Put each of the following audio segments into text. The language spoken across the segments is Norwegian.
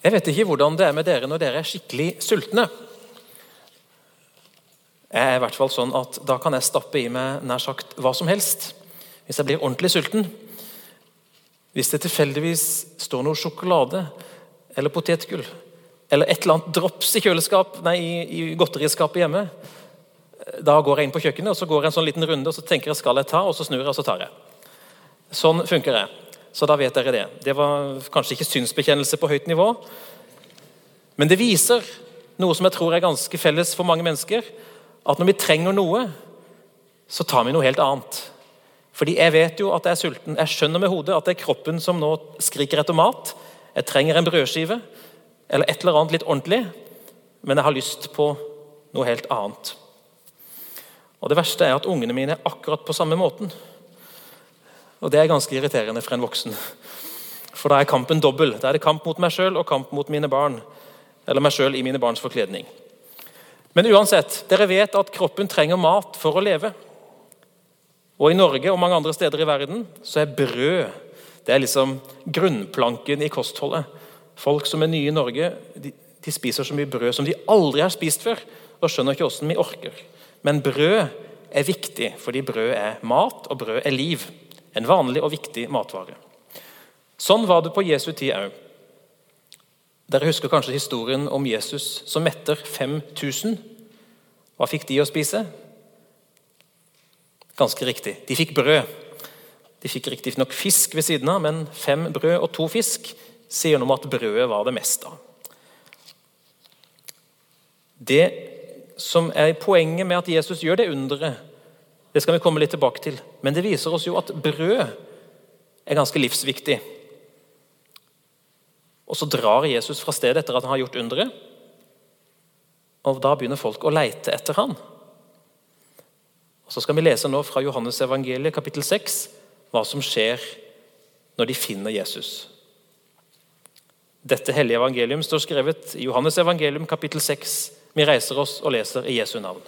Jeg vet ikke hvordan det er med dere når dere er skikkelig sultne. Jeg er i hvert fall sånn at Da kan jeg stappe i meg nær sagt hva som helst hvis jeg blir ordentlig sulten. Hvis det tilfeldigvis står noe sjokolade eller potetgull eller et eller annet drops i kjøleskap, nei, i, i godteriskapet hjemme, da går jeg inn på kjøkkenet og så går jeg en sånn liten runde og så tenker jeg skal jeg ta, og så snur jeg og så tar jeg. Sånn funker jeg. Så da vet dere det. Det var kanskje ikke synsbekjennelse på høyt nivå, men det viser noe som jeg tror er ganske felles for mange mennesker, at når vi trenger noe, så tar vi noe helt annet. Fordi jeg vet jo at jeg er sulten. Jeg skjønner med hodet at det er kroppen som nå skriker etter mat. Jeg trenger en brødskive eller et eller annet litt ordentlig, men jeg har lyst på noe helt annet. Og Det verste er at ungene mine er akkurat på samme måten. Og Det er ganske irriterende for en voksen. For da er kampen dobbel. Da er det kamp mot meg sjøl og kamp mot mine barn. Eller meg sjøl i mine barns forkledning. Men uansett, dere vet at kroppen trenger mat for å leve. Og I Norge og mange andre steder i verden så er brød det er liksom grunnplanken i kostholdet. Folk som er nye i Norge, de, de spiser så mye brød som de aldri har spist før, og skjønner ikke hvordan vi orker. Men brød er viktig, fordi brød er mat, og brød er liv. En vanlig og viktig matvare. Sånn var det på Jesu tid òg. Dere husker kanskje historien om Jesus som metter 5000. Hva fikk de å spise? Ganske riktig, de fikk brød. De fikk riktignok fisk ved siden av, men fem brød og to fisk sier noe om at brødet var det meste. av. Det som er poenget med at Jesus gjør det underet, det skal vi komme litt tilbake til. Men det viser oss jo at brød er ganske livsviktig. Og Så drar Jesus fra stedet etter at han har gjort underet. Og Da begynner folk å leite etter ham. Og Så skal vi lese nå fra Johannes evangeliet kapittel 6 hva som skjer når de finner Jesus. Dette hellige evangelium står skrevet i Johannes evangelium kapittel 6. Vi reiser oss og leser i Jesu navn.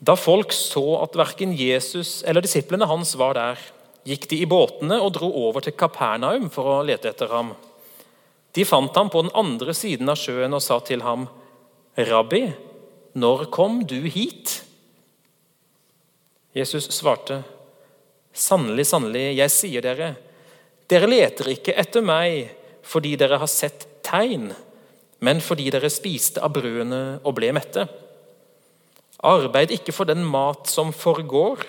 Da folk så at verken Jesus eller disiplene hans var der, gikk de i båtene og dro over til Kapernaum for å lete etter ham. De fant ham på den andre siden av sjøen og sa til ham, 'Rabbi, når kom du hit?' Jesus svarte, 'Sannelig, sannelig, jeg sier dere:" Dere leter ikke etter meg fordi dere har sett tegn, men fordi dere spiste av brødene og ble mette. Arbeid ikke for den mat som forgår,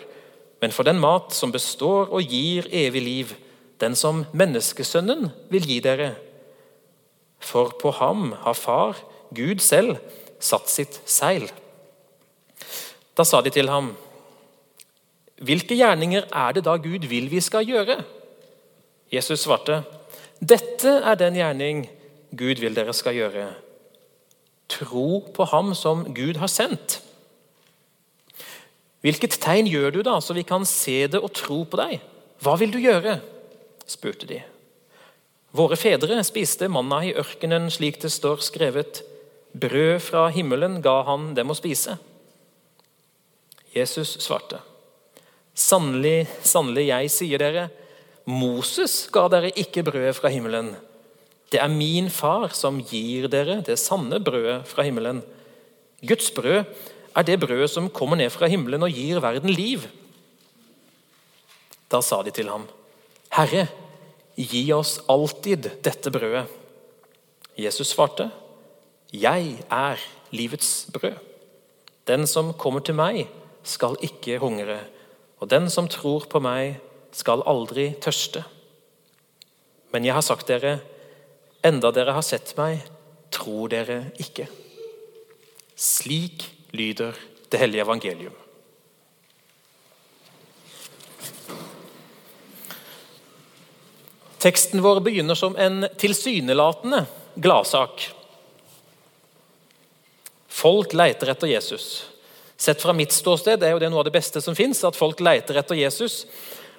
men for den mat som består og gir evig liv, den som menneskesønnen vil gi dere. For på ham har Far, Gud selv, satt sitt seil. Da sa de til ham, Hvilke gjerninger er det da Gud vil vi skal gjøre? Jesus svarte, 'Dette er den gjerning Gud vil dere skal gjøre.' Tro på ham som Gud har sendt. Hvilket tegn gjør du da, så vi kan se det og tro på deg? Hva vil du gjøre? spurte de. Våre fedre spiste manna i ørkenen slik det står skrevet. Brød fra himmelen ga han dem å spise. Jesus svarte. Sannelig, sannelig, jeg sier dere, Moses ga dere ikke brødet fra himmelen. Det er min far som gir dere det sanne brødet fra himmelen. Guds brød er det brødet som kommer ned fra himmelen og gir verden liv. Da sa de til ham, Herre, gi oss alltid dette brødet. Jesus svarte, Jeg er livets brød. Den som kommer til meg, skal ikke hungre, og den som tror på meg, skal aldri tørste. Men jeg har sagt dere, enda dere har sett meg, tror dere ikke. Slik lyder det hellige evangelium. Teksten vår begynner som en tilsynelatende gladsak. Folk leiter etter Jesus. Sett fra mitt ståsted er jo det noe av det beste som fins, at folk leiter etter Jesus.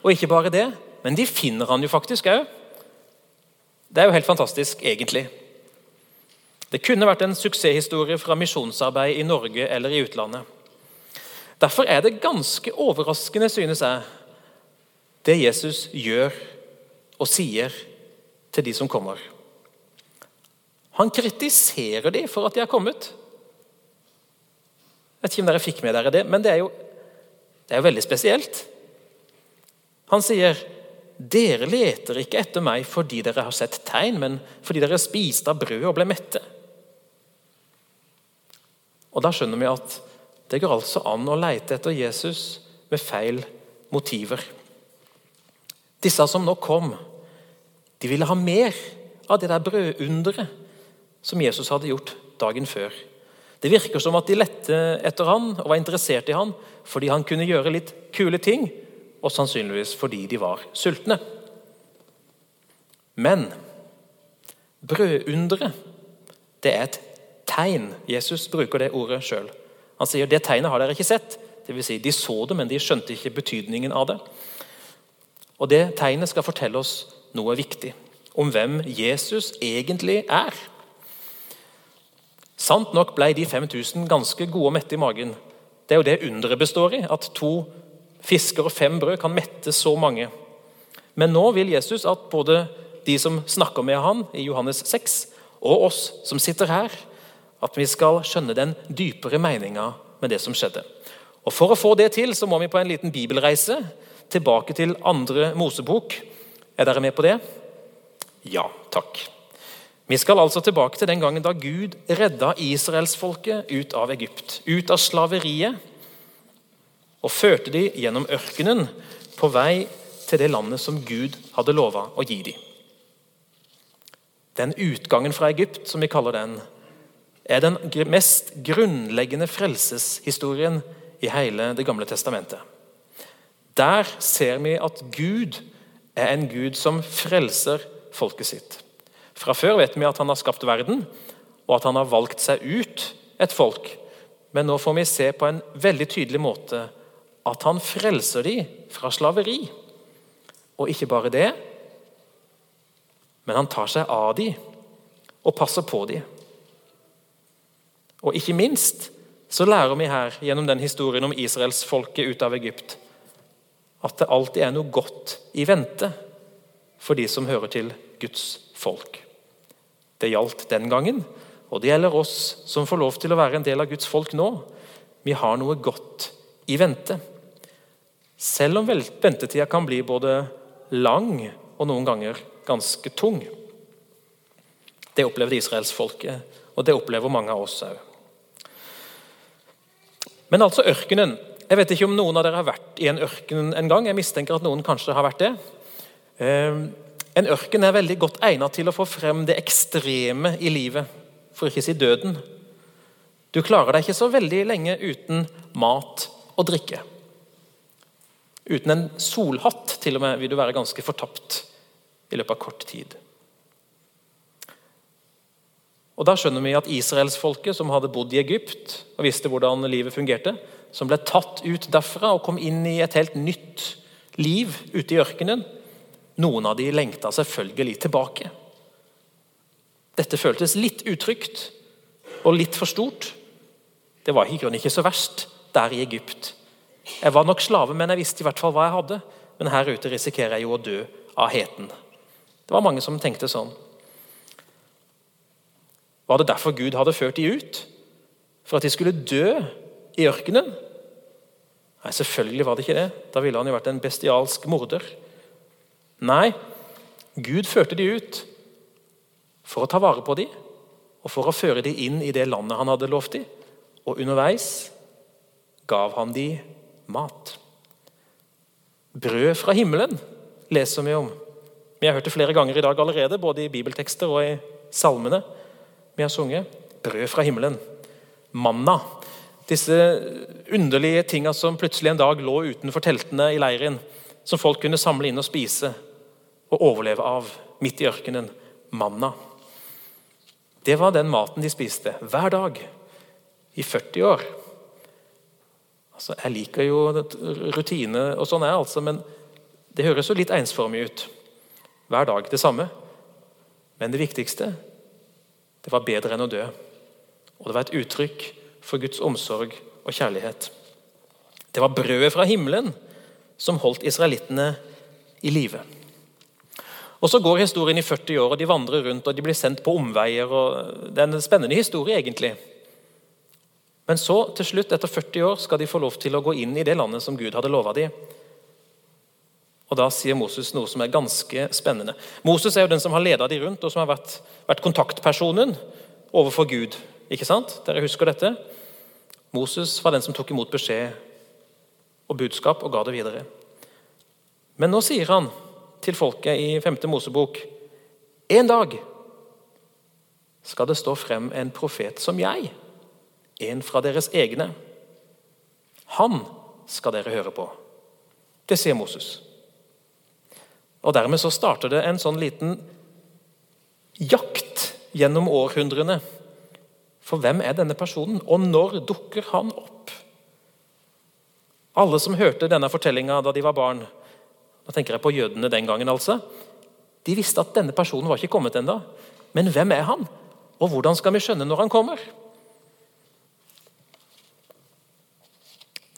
Og ikke bare det, men de finner han jo faktisk òg. Det er jo helt fantastisk, egentlig. Det kunne vært en suksesshistorie fra misjonsarbeid i Norge eller i utlandet. Derfor er det ganske overraskende, synes jeg, det Jesus gjør og sier til de som kommer. Han kritiserer dem for at de er kommet. Jeg vet ikke om dere fikk med dere det, men det er jo, det er jo veldig spesielt. Han sier, 'Dere leter ikke etter meg fordi dere har sett tegn, men fordi dere spiste av brød og ble mette.' Og Da skjønner vi at det går altså an å leite etter Jesus med feil motiver. Disse som nå kom, de ville ha mer av det der brødunderet som Jesus hadde gjort dagen før. Det virker som at de lette etter han og var interessert i han fordi han kunne gjøre litt kule ting, og sannsynligvis fordi de var sultne. Men brødunderet, det er et tegn. Jesus bruker det ordet sjøl. Han sier det tegnet har dere ikke sett. Det vil si, de så det, men de skjønte ikke betydningen av det. Og Det tegnet skal fortelle oss noe viktig om hvem Jesus egentlig er. Sant nok ble de 5000 ganske gode og mette i magen. Det er jo det underet består i, at to fisker og fem brød kan mette så mange. Men nå vil Jesus at både de som snakker med han i Johannes 6, og oss som sitter her, at vi skal skjønne den dypere meninga med det som skjedde. Og For å få det til så må vi på en liten bibelreise tilbake til andre Mosebok. Er dere med på det? Ja, takk. Vi skal altså tilbake til den gangen da Gud redda israelsfolket ut av Egypt, ut av slaveriet, og førte de gjennom ørkenen på vei til det landet som Gud hadde lova å gi dem. Den utgangen fra Egypt, som vi kaller den, er den mest grunnleggende frelseshistorien i hele Det gamle testamentet. Der ser vi at Gud er en Gud som frelser folket sitt. Fra før vet vi at han har skapt verden, og at han har valgt seg ut et folk. Men nå får vi se på en veldig tydelig måte at han frelser dem fra slaveri. Og ikke bare det, men han tar seg av dem og passer på dem. Og ikke minst så lærer vi her gjennom den historien om israelsfolket ut av Egypt at det alltid er noe godt i vente for de som hører til Guds folk. Det gjaldt den gangen, og det gjelder oss som får lov til å være en del av Guds folk nå. Vi har noe godt i vente. Selv om ventetida kan bli både lang og noen ganger ganske tung. Det opplevde israelsfolket, og det opplever mange av oss òg. Men altså ørkenen jeg vet ikke om noen av dere har vært i en ørken en gang. Jeg mistenker at noen kanskje har vært det. Ehm, en ørken er veldig godt egnet til å få frem det ekstreme i livet, for ikke å si døden. Du klarer deg ikke så veldig lenge uten mat og drikke. Uten en solhatt til og med vil du være ganske fortapt i løpet av kort tid. Og Da skjønner vi at israelsfolket, som hadde bodd i Egypt og visste hvordan livet fungerte, som ble tatt ut derfra og kom inn i et helt nytt liv ute i ørkenen. Noen av de lengta selvfølgelig tilbake. Dette føltes litt utrygt og litt for stort. Det var i grunnen ikke så verst der i Egypt. Jeg var nok slave, men jeg visste i hvert fall hva jeg hadde. Men her ute risikerer jeg jo å dø av heten. Det var mange som tenkte sånn. Var det derfor Gud hadde ført de ut? For at de skulle dø i ørkenen? Nei, selvfølgelig var det ikke det. Da ville han jo vært en bestialsk morder. Nei, Gud førte de ut for å ta vare på dem og for å føre dem inn i det landet han hadde lovt dem. Og underveis gav han dem mat. Brød fra himmelen leser vi om. Vi har hørt det flere ganger i dag allerede, både i bibeltekster og i salmene. Vi har sunget brød fra himmelen. Manna disse underlige tinga som plutselig en dag lå utenfor teltene i leiren, som folk kunne samle inn og spise og overleve av midt i ørkenen. Manna. Det var den maten de spiste hver dag i 40 år. Altså, jeg liker jo rutine, og sånn er altså, men det høres jo litt ensformig ut. Hver dag det samme. Men det viktigste det var bedre enn å dø. Og det var et uttrykk for Guds omsorg og kjærlighet. Det var brødet fra himmelen som holdt israelittene i live. Og Så går historien i 40 år, og de vandrer rundt og de blir sendt på omveier. og Det er en spennende historie, egentlig. Men så, til slutt, etter 40 år, skal de få lov til å gå inn i det landet som Gud hadde lova dem. Og Da sier Moses noe som er ganske spennende. Moses er jo den som har leda de rundt, og som har vært, vært kontaktpersonen overfor Gud. Ikke sant? Dere husker dette? Moses var den som tok imot beskjed og budskap og ga det videre. Men nå sier han til folket i 5. Mosebok En dag skal det stå frem en profet som jeg, en fra deres egne. Han skal dere høre på. Det sier Moses. Og Dermed så starter det en sånn liten jakt gjennom århundrene. For hvem er denne personen, og når dukker han opp? Alle som hørte denne fortellinga da de var barn, da tenker jeg på jødene den gangen, altså. De visste at denne personen var ikke kommet ennå. Men hvem er han? Og hvordan skal vi skjønne når han kommer?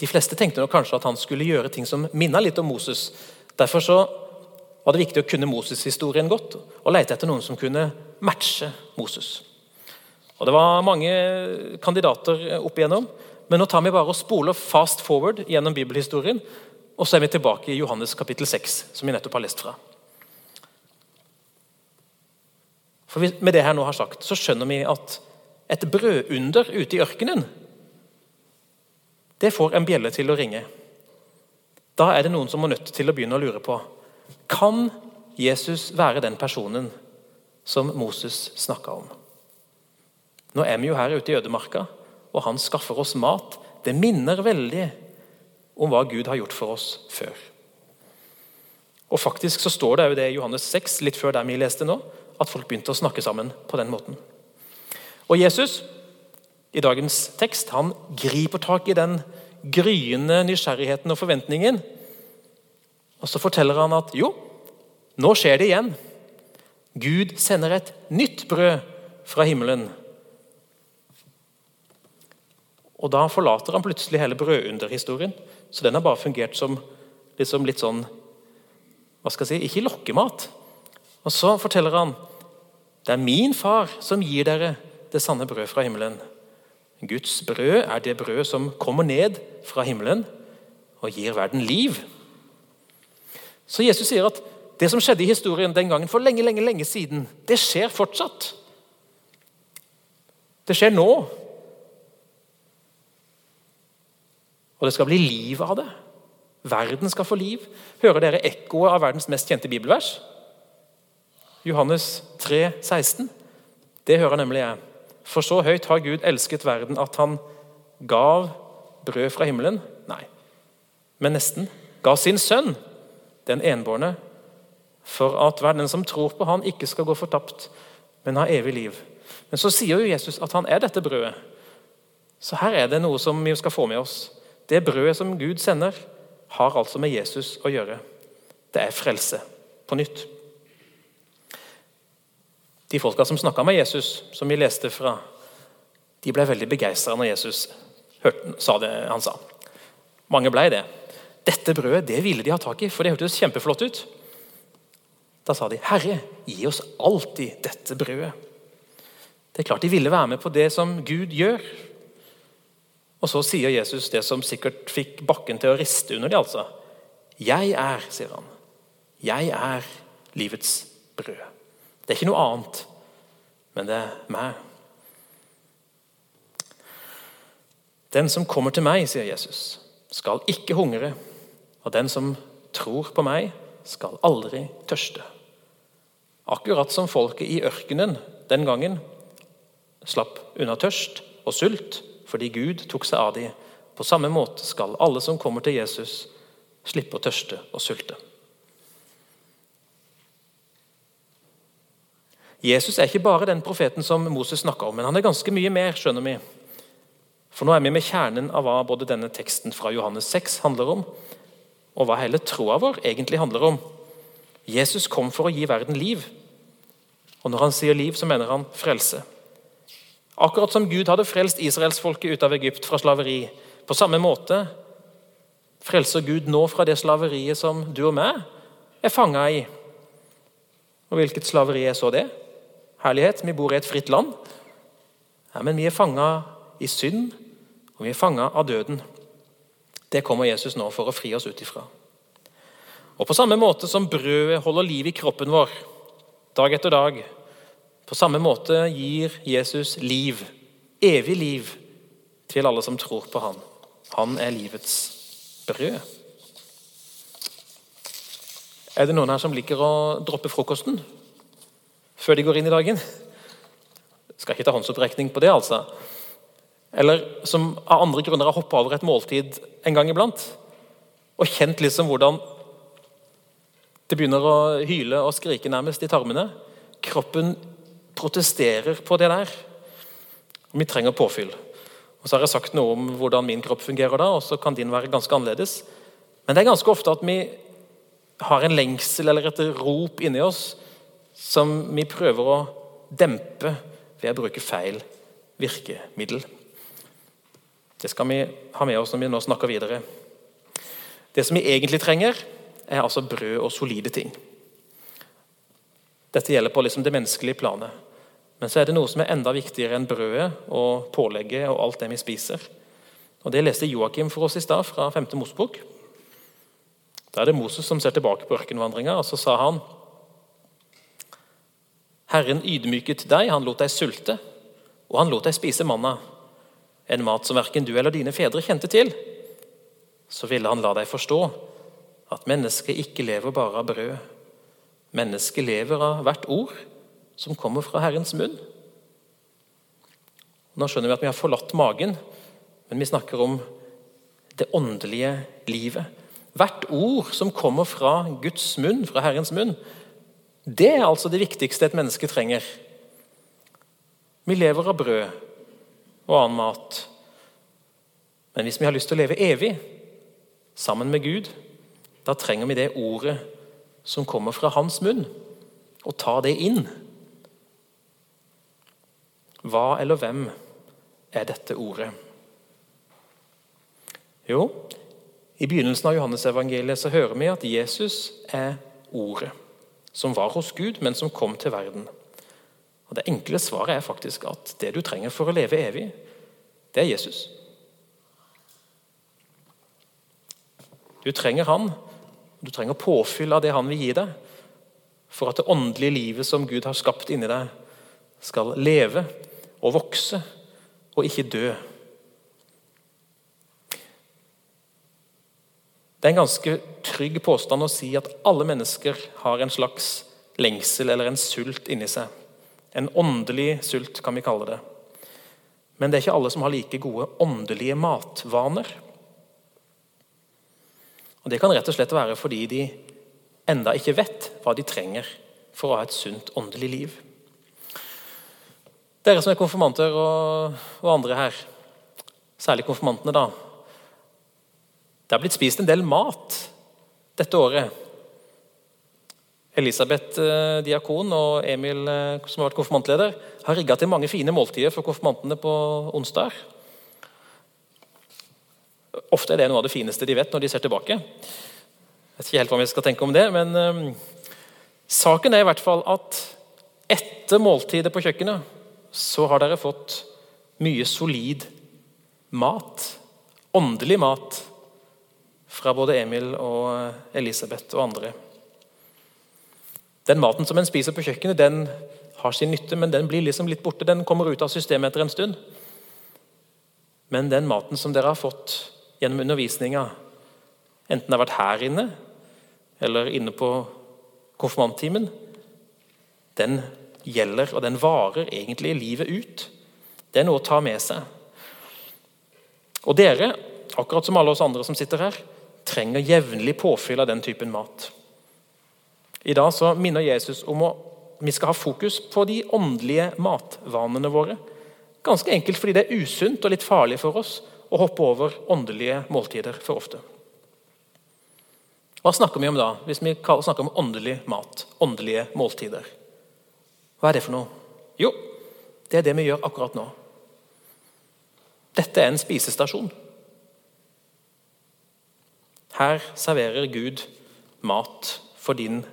De fleste tenkte nok kanskje at han skulle gjøre ting som minna litt om Moses. Derfor så var det viktig å kunne Moses-historien godt og lete etter noen som kunne matche Moses. Og Det var mange kandidater opp igjennom, men nå tar vi bare og spoler fast forward gjennom bibelhistorien og så er vi tilbake i Johannes kapittel 6, som vi nettopp har lest fra. For Med det jeg nå har sagt, så skjønner vi at et brødunder ute i ørkenen det får en bjelle til å ringe. Da er det noen som må nødt til å begynne å lure på Kan Jesus være den personen som Moses snakka om? Nå er vi jo her ute i ødemarka, og han skaffer oss mat. Det minner veldig om hva Gud har gjort for oss før. Og Faktisk så står det jo det i Johannes 6, litt før der vi leste nå, at folk begynte å snakke sammen på den måten. Og Jesus i dagens tekst han griper tak i den gryende nysgjerrigheten og forventningen. Og Så forteller han at jo, nå skjer det igjen. Gud sender et nytt brød fra himmelen. Og Da forlater han plutselig hele brødunderhistorien så den har bare fungert som liksom litt sånn hva skal jeg si, Ikke lokkemat. Og så forteller han det er min far som gir dere det sanne brød fra himmelen. Guds brød er det brød som kommer ned fra himmelen og gir verden liv. Så Jesus sier at det som skjedde i historien den gangen for lenge, lenge, lenge siden, det skjer fortsatt. Det skjer nå. Og det skal bli liv av det. Verden skal få liv. Hører dere ekkoet av verdens mest kjente bibelvers? Johannes 3, 16. Det hører nemlig jeg. For så høyt har Gud elsket verden at han gav brød fra himmelen. Nei, men nesten. Ga sin sønn, den enbårne, for at hver den som tror på han ikke skal gå fortapt, men ha evig liv. Men så sier jo Jesus at han er dette brødet. Så her er det noe som vi skal få med oss. Det brødet som Gud sender, har altså med Jesus å gjøre. Det er frelse på nytt. De folka som snakka med Jesus, som vi leste fra, de ble veldig begeistra når Jesus hørte, sa det han sa. Mange ble det. Dette brødet det ville de ha tak i, for det hørtes kjempeflott ut. Da sa de, 'Herre, gi oss alltid dette brødet'. Det er klart De ville være med på det som Gud gjør, og Så sier Jesus det som sikkert fikk bakken til å riste under dem. Altså. 'Jeg er', sier han. 'Jeg er livets brød'. Det er ikke noe annet, men det er meg. Den som kommer til meg, sier Jesus, skal ikke hungre. Og den som tror på meg, skal aldri tørste. Akkurat som folket i ørkenen den gangen slapp unna tørst og sult fordi Gud tok seg av dem. På samme måte skal alle som kommer til Jesus, slippe å tørste og sulte. Jesus er ikke bare den profeten som Moses snakka om, men han er ganske mye mer. skjønner vi. For nå er vi med kjernen av hva både denne teksten fra Johannes 6 handler om, og hva hele troa vår egentlig handler om. Jesus kom for å gi verden liv. Og når han sier liv, så mener han frelse. Akkurat som Gud hadde frelst israelsfolket ut av Egypt fra slaveri. På samme måte frelser Gud nå fra det slaveriet som du og meg er fanga i. Og hvilket slaveri er så det? Herlighet, vi bor i et fritt land. Ja, men vi er fanga i synd, og vi er fanga av døden. Det kommer Jesus nå for å fri oss ut ifra. Og På samme måte som brødet holder liv i kroppen vår dag etter dag, på samme måte gir Jesus liv, evig liv, til alle som tror på han. Han er livets brød. Er det noen her som liker å droppe frokosten før de går inn i dagen? Skal ikke ta håndsopprekning på det, altså. Eller som av andre grunner har hoppa over et måltid en gang iblant og kjent liksom hvordan det begynner å hyle og skrike nærmest i tarmene. Kroppen protesterer på det der. Vi trenger påfyll. Og så har jeg sagt noe om hvordan min kropp fungerer da, og så kan din være ganske annerledes. Men det er ganske ofte at vi har en lengsel eller et rop inni oss som vi prøver å dempe ved å bruke feil virkemiddel. Det skal vi ha med oss når vi nå snakker videre. Det som vi egentlig trenger, er altså brød og solide ting. Dette gjelder på liksom det menneskelige planet. Men så er det noe som er enda viktigere enn brødet og pålegget og alt det vi spiser. Og Det leste Joakim for oss i stad, fra 5. Mosebok. Da er det Moses som ser tilbake på ørkenvandringa, og så sa han Herren ydmyket deg, han lot deg sulte, og han lot deg spise manna, en mat som verken du eller dine fedre kjente til. Så ville han la deg forstå at mennesket ikke lever bare av brød. Mennesket lever av hvert ord som kommer fra Herrens munn. Nå skjønner vi at vi har forlatt magen, men vi snakker om det åndelige livet. Hvert ord som kommer fra Guds munn, fra Herrens munn, det er altså det viktigste et menneske trenger. Vi lever av brød og annen mat. Men hvis vi har lyst til å leve evig sammen med Gud, da trenger vi det ordet som kommer fra hans munn, og ta det inn. Hva eller hvem er dette ordet? Jo, i begynnelsen av Johannesevangeliet så hører vi at Jesus er ordet, som var hos Gud, men som kom til verden. Og Det enkle svaret er faktisk at det du trenger for å leve evig, det er Jesus. Du trenger han, du trenger påfyll av det han vil gi deg, for at det åndelige livet som Gud har skapt inni deg, skal leve og vokse og ikke dø. Det er en ganske trygg påstand å si at alle mennesker har en slags lengsel eller en sult inni seg. En åndelig sult, kan vi kalle det. Men det er ikke alle som har like gode åndelige matvaner. Og Det kan rett og slett være fordi de enda ikke vet hva de trenger for å ha et sunt åndelig liv. Dere som er konfirmanter og, og andre her, særlig konfirmantene, da. Det har blitt spist en del mat dette året. Elisabeth eh, diakon og Emil, eh, som har vært konfirmantleder, har rigga til mange fine måltider for konfirmantene på onsdag. Ofte er det noe av det fineste de vet når de ser tilbake. Jeg vet ikke helt hva vi skal tenke om det, men um, saken er i hvert fall at etter måltidet på kjøkkenet så har dere fått mye solid mat. Åndelig mat fra både Emil og Elisabeth og andre. Den maten som en spiser på kjøkkenet, den har sin nytte, men den blir liksom litt borte. Den kommer ut av systemet etter en stund. Men den maten som dere har fått gjennom undervisninga, enten det har vært her inne eller inne på konfirmanttimen, den gjelder, og den varer egentlig livet ut. Det er noe å ta med seg. Og dere, akkurat som alle oss andre som sitter her, trenger jevnlig påfyll av den typen mat. I dag så minner Jesus om at vi skal ha fokus på de åndelige matvanene våre. Ganske enkelt fordi det er usunt og litt farlig for oss å hoppe over åndelige måltider for ofte. Hva snakker vi om da, hvis vi snakker om åndelig mat? Åndelige måltider. Hva er det for noe? Jo, det er det vi gjør akkurat nå. Dette er en spisestasjon. Her serverer Gud mat for din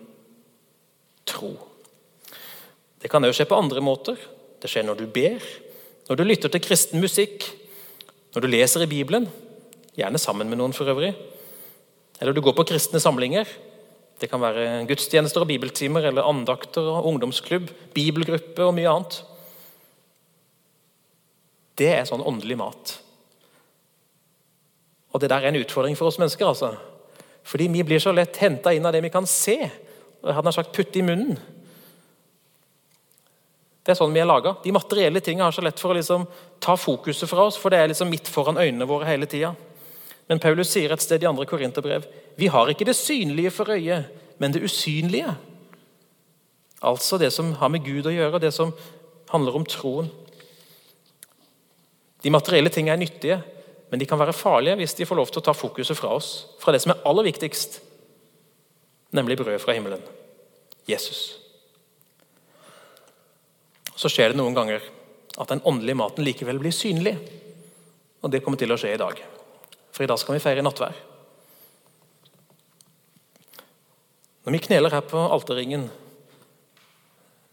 tro. Det kan òg skje på andre måter. Det skjer når du ber, når du lytter til kristen musikk, når du leser i Bibelen, gjerne sammen med noen for øvrig, eller du går på kristne samlinger. Det kan være gudstjenester og bibeltimer eller andakter og ungdomsklubb, bibelgruppe og mye annet. Det er sånn åndelig mat. Og Det der er en utfordring for oss mennesker. altså. Fordi vi blir så lett henta inn av det vi kan se, hadde sagt putte i munnen. Det er sånn vi er laga. De materielle tingene har så lett for å liksom ta fokuset fra oss, for det er liksom midt foran øynene våre hele tida. Men Paulus sier et sted i 2. Korinterbrev vi har ikke det synlige for øyet, men det usynlige. Altså det som har med Gud å gjøre, det som handler om troen. De materielle tingene er nyttige, men de kan være farlige hvis de får lov til å ta fokuset fra oss, fra det som er aller viktigst, nemlig brød fra himmelen Jesus. Så skjer det noen ganger at den åndelige maten likevel blir synlig. Og det kommer til å skje i dag. For i dag skal vi feire nattvær. Når vi kneler her på alterringen,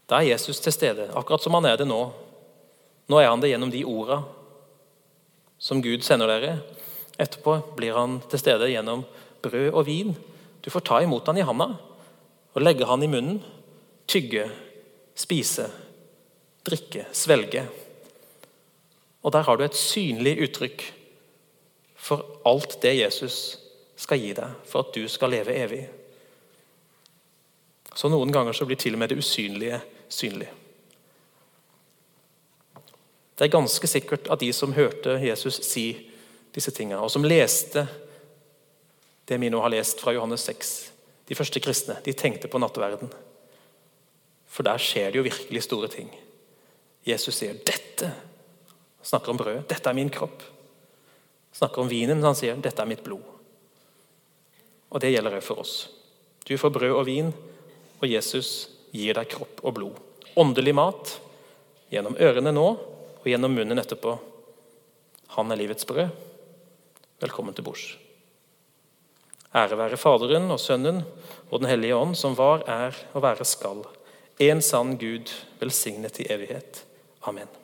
da er Jesus til stede, akkurat som han er det nå. Nå er han det gjennom de orda som Gud sender dere. Etterpå blir han til stede gjennom brød og vin. Du får ta imot han i handa og legge han i munnen. Tygge, spise, drikke, svelge. Og Der har du et synlig uttrykk for alt det Jesus skal gi deg for at du skal leve evig. Så Noen ganger så blir til og med det usynlige synlig. Det er ganske sikkert at de som hørte Jesus si disse tingene, og som leste det vi nå har lest fra Johannes 6, de første kristne, de tenkte på nattverden. For der skjer det jo virkelig store ting. Jesus sier 'dette'. Han snakker om brød. 'Dette er min kropp'. Han snakker om vinen, han sier 'dette er mitt blod'. Og Det gjelder òg for oss. Du får brød og vin, og Jesus gir deg kropp og blod. Åndelig mat gjennom ørene nå og gjennom munnen etterpå. Han er livets brød. Velkommen til bords. Ære være Faderen og Sønnen og Den hellige ånd, som var, er og være skal. En sann Gud, velsignet i evighet. Amen.